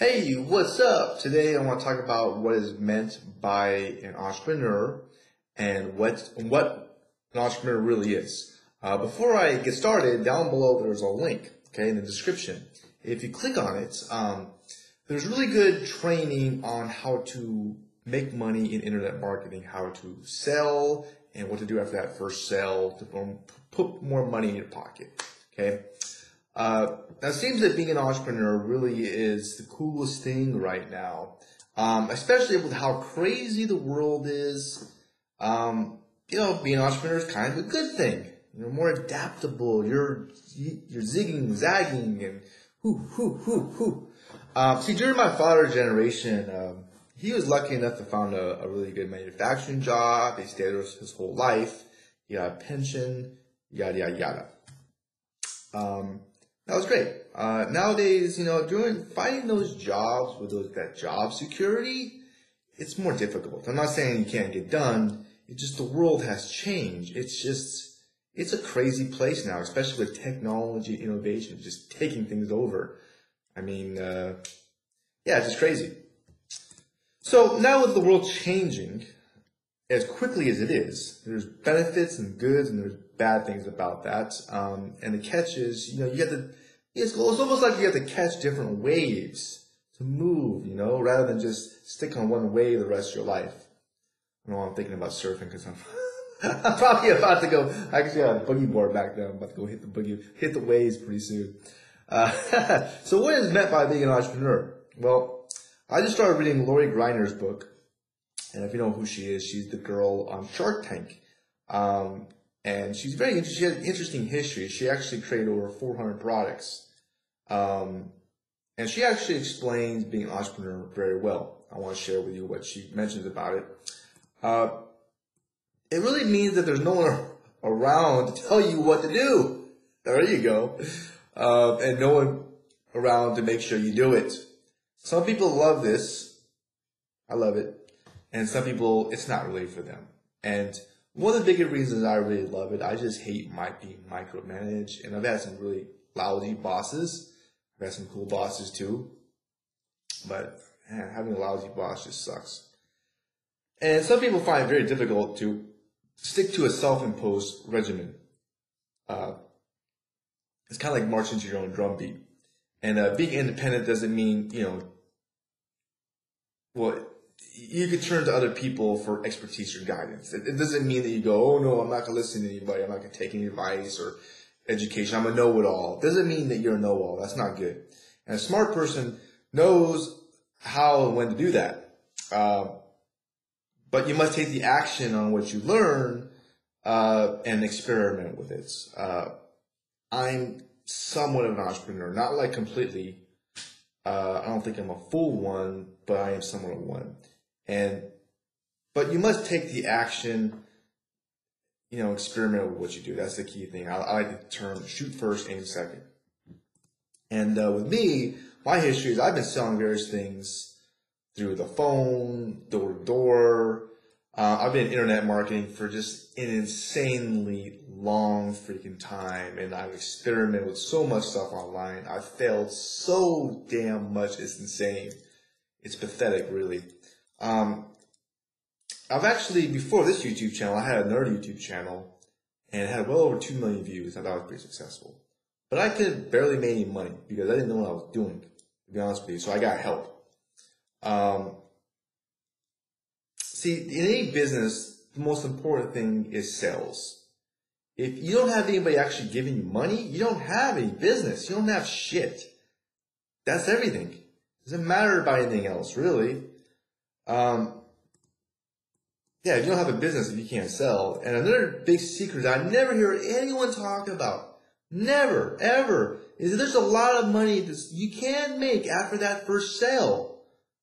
Hey, what's up? Today I want to talk about what is meant by an entrepreneur and what what an entrepreneur really is. Uh, before I get started, down below there's a link, okay, in the description. If you click on it, um, there's really good training on how to make money in internet marketing, how to sell, and what to do after that first sale to put more money in your pocket. Okay. Uh, now it seems that being an entrepreneur really is the coolest thing right now, um, especially with how crazy the world is. Um, you know, being an entrepreneur is kind of a good thing. You're more adaptable. You're you're zigging, zagging, and whoo, whoo, whoo, whoo. Um, see, during my father's generation, um, he was lucky enough to find a, a, really good manufacturing job. He stayed there his whole life. He got a pension, yada yada yada. Um, that was great. Uh, nowadays, you know, doing finding those jobs with those that job security, it's more difficult. I'm not saying you can't get done. It's just the world has changed. It's just it's a crazy place now, especially with technology innovation just taking things over. I mean, uh, yeah, it's just crazy. So now with the world changing as quickly as it is, there's benefits and goods and there's bad things about that. Um, and the catch is, you know, you have to it's, it's almost like you have to catch different waves to move, you know, rather than just stick on one wave the rest of your life. I know I'm thinking about surfing because I'm, I'm probably about to go. I actually had a boogie board back there. I'm about to go hit the boogie, hit the waves pretty soon. Uh, so what is meant by being an entrepreneur? Well, I just started reading Lori Greiner's book. And if you know who she is, she's the girl on Shark Tank. Um, and she's very interesting. She has an interesting history. She actually created over 400 products. Um, and she actually explains being an entrepreneur very well. I want to share with you what she mentions about it. Uh, it really means that there's no one around to tell you what to do. There you go. Uh, and no one around to make sure you do it. Some people love this. I love it. And some people, it's not really for them. And one of the biggest reasons I really love it, I just hate my being micromanaged, and I've had some really lousy bosses. I've had some cool bosses too, but man, having a lousy boss just sucks. And some people find it very difficult to stick to a self-imposed regimen. Uh, it's kind of like marching to your own drumbeat. And uh, being independent doesn't mean, you know, well, you could turn to other people for expertise or guidance. It, it doesn't mean that you go, oh no, I'm not going to listen to anybody. I'm not going to take any advice or education. I'm a know-it-all. It doesn't mean that you're a know-all. That's not good. And a smart person knows how and when to do that. Uh, but you must take the action on what you learn uh, and experiment with it. Uh, I'm somewhat of an entrepreneur, not like completely. Uh, I don't think I'm a full one, but I am somewhat of one. And but you must take the action, you know, experiment with what you do. That's the key thing. I, I like the term shoot first, aim second. And uh, with me, my history is I've been selling various things through the phone, door to door. Uh, I've been internet marketing for just an insanely long freaking time, and I've experimented with so much stuff online. I've failed so damn much; it's insane. It's pathetic, really. Um, I've actually, before this YouTube channel, I had another YouTube channel and it had well over 2 million views. I thought it was pretty successful. But I could barely make any money because I didn't know what I was doing, to be honest with you. So I got help. Um, see, in any business, the most important thing is sales. If you don't have anybody actually giving you money, you don't have any business. You don't have shit. That's everything. It doesn't matter about anything else, really. Um, yeah, if you don't have a business, if you can't sell. And another big secret I never hear anyone talk about, never, ever, is that there's a lot of money that you can make after that first sale.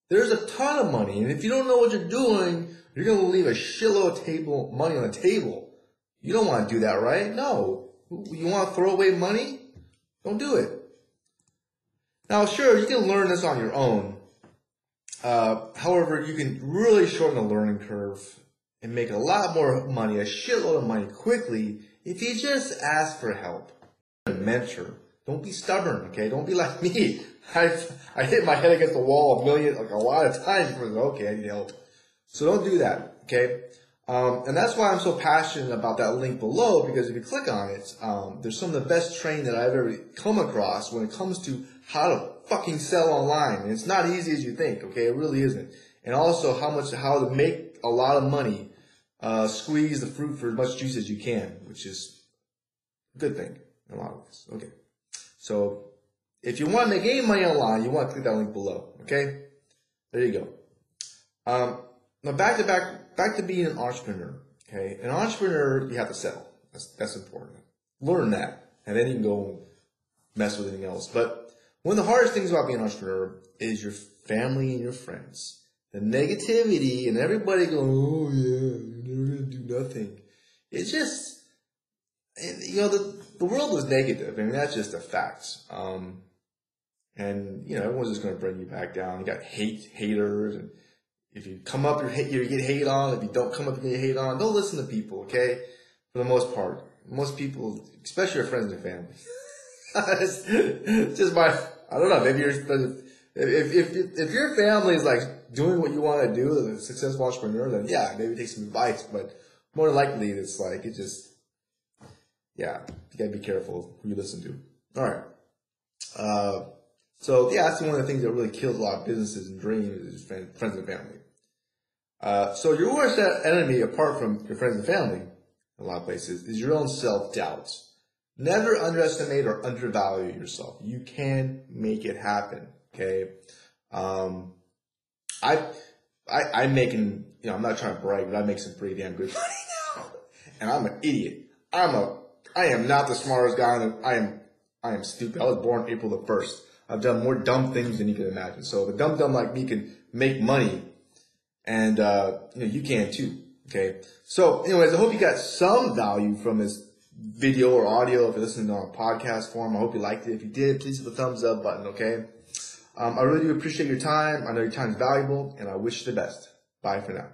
There's a ton of money. And if you don't know what you're doing, you're going to leave a shitload of table, money on the table. You don't want to do that, right? No. You want to throw away money? Don't do it. Now, sure, you can learn this on your own. Uh, however, you can really shorten the learning curve and make a lot more money, a shitload of money quickly if you just ask for help. A mentor Don't be stubborn, okay? Don't be like me. I I hit my head against the wall a million, like a lot of times. Okay, I need help. So don't do that, okay? Um, and that's why I'm so passionate about that link below because if you click on it, um, there's some of the best training that I've ever come across when it comes to how to fucking sell online. And it's not easy as you think, okay? It really isn't. And also how much, how to make a lot of money, uh, squeeze the fruit for as much juice as you can, which is a good thing in a lot of ways. Okay. So if you want to make any money online, you want to click that link below, okay? There you go. Um, now back to back, back to being an entrepreneur. Okay, an entrepreneur you have to sell. That's that's important. Learn that, and then you can go mess with anything else. But one of the hardest things about being an entrepreneur is your family and your friends. The negativity and everybody going, oh yeah, you're never gonna do nothing. It's just, you know, the the world is negative. I mean, that's just a fact. Um, and you know, everyone's just going to bring you back down. You got hate haters and if you come up, you're, you get hate on. If you don't come up, you get hate on. Don't listen to people, okay? For the most part. Most people, especially your friends and family. just my, I don't know, maybe you're, if, if, if your family is like doing what you want to do, as a successful entrepreneur, then yeah, maybe take some advice, but more likely it's like, it just, yeah, you gotta be careful who you listen to. Alright. Uh, so yeah, that's one of the things that really kills a lot of businesses and dreams is friends and family. Uh, so your worst enemy, apart from your friends and family, in a lot of places, is your own self-doubt. Never underestimate or undervalue yourself. You can make it happen. Okay. Um, I, I, I'm making, you know, I'm not trying to brag, but I make some pretty damn good money now. And I'm an idiot. I'm a, I am not the smartest guy. The, I am, I am stupid. I was born April the 1st. I've done more dumb things than you can imagine. So if a dumb dumb like me can make money, and uh, you know you can too. Okay. So, anyways, I hope you got some value from this video or audio. If you're listening on podcast form, I hope you liked it. If you did, please hit the thumbs up button. Okay. Um, I really do appreciate your time. I know your time is valuable, and I wish you the best. Bye for now.